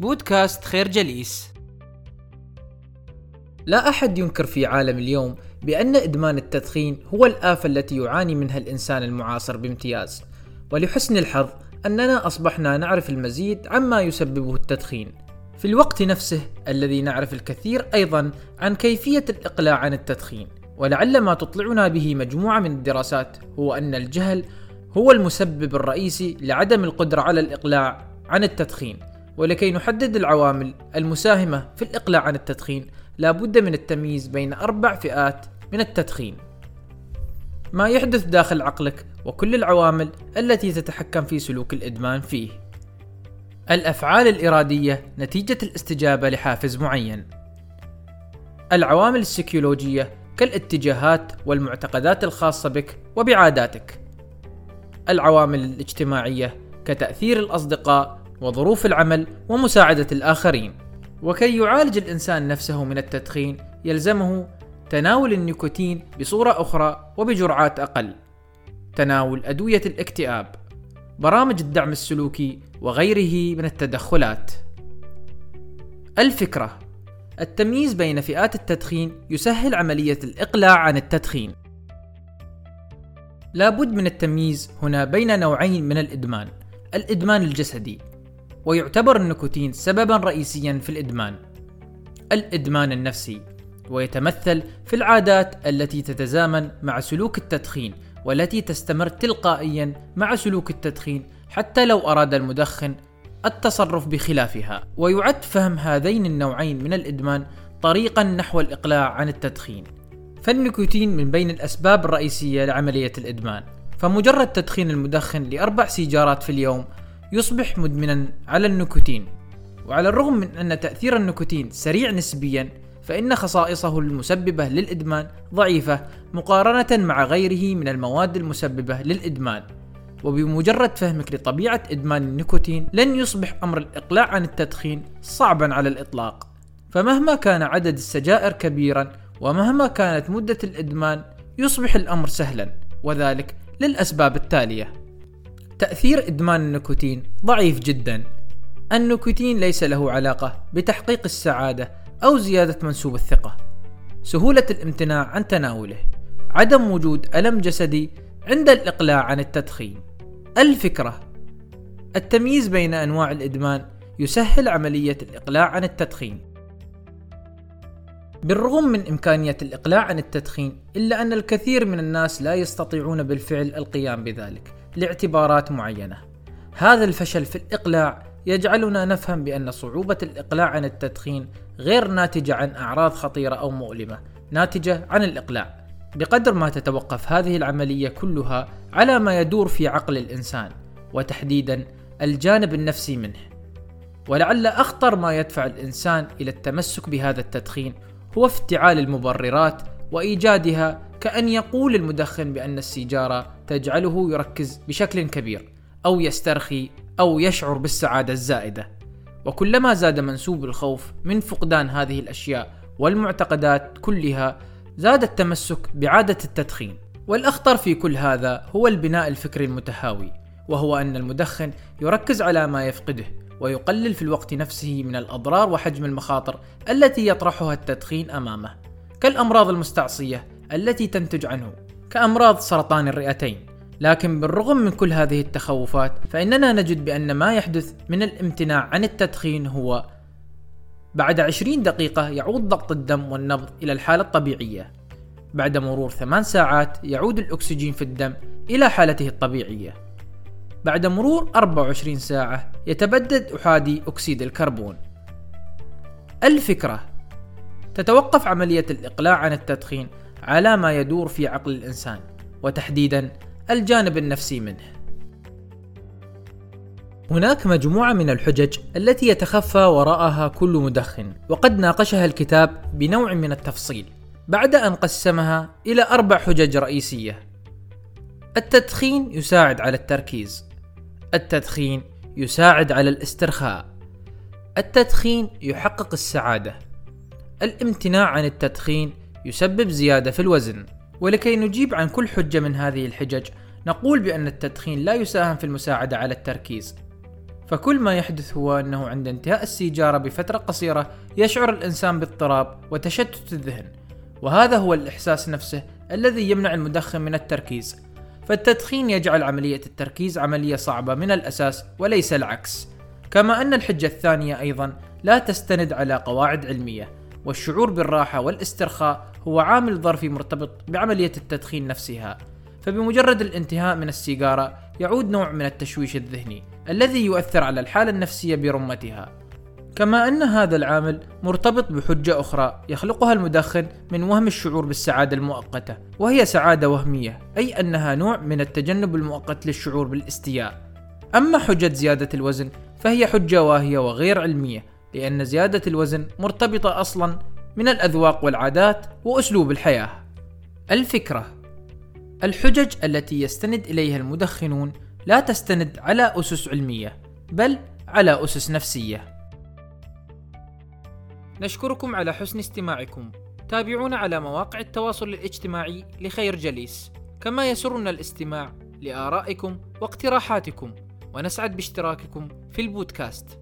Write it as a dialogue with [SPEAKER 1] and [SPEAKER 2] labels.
[SPEAKER 1] بودكاست خير جليس. لا أحد ينكر في عالم اليوم بأن إدمان التدخين هو الآفة التي يعاني منها الإنسان المعاصر بامتياز. ولحسن الحظ أننا أصبحنا نعرف المزيد عما يسببه التدخين. في الوقت نفسه الذي نعرف الكثير أيضا عن كيفية الإقلاع عن التدخين. ولعل ما تطلعنا به مجموعة من الدراسات هو أن الجهل هو المسبب الرئيسي لعدم القدرة على الإقلاع عن التدخين. ولكي نحدد العوامل المساهمة في الإقلاع عن التدخين لا بد من التمييز بين أربع فئات من التدخين. ما يحدث داخل عقلك وكل العوامل التي تتحكم في سلوك الإدمان فيه. الأفعال الإرادية نتيجة الاستجابة لحافز معين. العوامل السيكولوجية كالاتجاهات والمعتقدات الخاصة بك وبعاداتك. العوامل الاجتماعية كتأثير الأصدقاء وظروف العمل ومساعدة الآخرين. وكي يعالج الإنسان نفسه من التدخين يلزمه تناول النيكوتين بصورة أخرى وبجرعات أقل. تناول أدوية الاكتئاب برامج الدعم السلوكي وغيره من التدخلات. الفكرة التمييز بين فئات التدخين يسهل عملية الإقلاع عن التدخين. لابد من التمييز هنا بين نوعين من الإدمان. الإدمان الجسدي ويعتبر النيكوتين سببا رئيسيا في الإدمان. الإدمان النفسي ويتمثل في العادات التي تتزامن مع سلوك التدخين والتي تستمر تلقائيا مع سلوك التدخين حتى لو أراد المدخن التصرف بخلافها. ويعد فهم هذين النوعين من الإدمان طريقا نحو الإقلاع عن التدخين. فالنيكوتين من بين الأسباب الرئيسية لعملية الإدمان. فمجرد تدخين المدخن لأربع سيجارات في اليوم يصبح مدمنا على النيكوتين. وعلى الرغم من أن تأثير النيكوتين سريع نسبيا فإن خصائصه المسببة للإدمان ضعيفة مقارنة مع غيره من المواد المسببة للإدمان. وبمجرد فهمك لطبيعة إدمان النيكوتين لن يصبح أمر الإقلاع عن التدخين صعبا على الإطلاق. فمهما كان عدد السجائر كبيرا ومهما كانت مدة الإدمان يصبح الأمر سهلا. وذلك للأسباب التالية. تأثير إدمان النيكوتين ضعيف جدا. النيكوتين ليس له علاقة بتحقيق السعادة أو زيادة منسوب الثقة. سهولة الامتناع عن تناوله. عدم وجود ألم جسدي عند الإقلاع عن التدخين. الفكرة التمييز بين أنواع الإدمان يسهل عملية الإقلاع عن التدخين. بالرغم من إمكانية الإقلاع عن التدخين إلا أن الكثير من الناس لا يستطيعون بالفعل القيام بذلك. لاعتبارات معينة. هذا الفشل في الإقلاع يجعلنا نفهم بأن صعوبة الإقلاع عن التدخين غير ناتجة عن أعراض خطيرة أو مؤلمة ناتجة عن الإقلاع. بقدر ما تتوقف هذه العملية كلها على ما يدور في عقل الإنسان وتحديدا الجانب النفسي منه. ولعل أخطر ما يدفع الإنسان إلى التمسك بهذا التدخين هو افتعال المبررات وإيجادها كأن يقول المدخن بأن السيجارة تجعله يركز بشكل كبير أو يسترخي أو يشعر بالسعادة الزائدة. وكلما زاد منسوب الخوف من فقدان هذه الأشياء والمعتقدات كلها زاد التمسك بعادة التدخين. والأخطر في كل هذا هو البناء الفكري المتهاوي وهو أن المدخن يركز على ما يفقده ويقلل في الوقت نفسه من الأضرار وحجم المخاطر التي يطرحها التدخين أمامه. كالأمراض المستعصية التي تنتج عنه. كأمراض سرطان الرئتين. لكن بالرغم من كل هذه التخوفات فإننا نجد بأن ما يحدث من الامتناع عن التدخين هو بعد 20 دقيقة يعود ضغط الدم والنبض إلى الحالة الطبيعية. بعد مرور 8 ساعات يعود الأكسجين في الدم إلى حالته الطبيعية. بعد مرور 24 ساعة يتبدد أحادي أكسيد الكربون. الفكرة تتوقف عملية الإقلاع عن التدخين على ما يدور في عقل الإنسان وتحديدا الجانب النفسي منه. هناك مجموعة من الحجج التي يتخفى وراءها كل مدخن وقد ناقشها الكتاب بنوع من التفصيل بعد أن قسمها إلى أربع حجج رئيسية. التدخين يساعد على التركيز. التدخين يساعد على الاسترخاء. التدخين يحقق السعادة. الامتناع عن التدخين يسبب زيادة في الوزن. ولكي نجيب عن كل حجة من هذه الحجج نقول بأن التدخين لا يساهم في المساعدة على التركيز. فكل ما يحدث هو أنه عند انتهاء السيجارة بفترة قصيرة يشعر الإنسان باضطراب وتشتت الذهن. وهذا هو الإحساس نفسه الذي يمنع المدخن من التركيز. فالتدخين يجعل عملية التركيز عملية صعبة من الأساس وليس العكس. كما أن الحجة الثانية أيضا لا تستند على قواعد علمية. والشعور بالراحة والاسترخاء هو عامل ظرفي مرتبط بعملية التدخين نفسها فبمجرد الانتهاء من السيجارة يعود نوع من التشويش الذهني الذي يؤثر على الحالة النفسية برمتها. كما أن هذا العامل مرتبط بحجة أخرى يخلقها المدخن من وهم الشعور بالسعادة المؤقتة وهي سعادة وهمية أي أنها نوع من التجنب المؤقت للشعور بالاستياء. أما حجة زيادة الوزن فهي حجة واهية وغير علمية لأن زيادة الوزن مرتبطة أصلا من الأذواق والعادات وأسلوب الحياة. الفكرة الحجج التي يستند إليها المدخنون لا تستند على أسس علمية بل على أسس نفسية. نشكركم على حسن استماعكم. تابعونا على مواقع التواصل الاجتماعي لخير جليس. كما يسرنا الاستماع لآرائكم واقتراحاتكم ونسعد باشتراككم في البودكاست.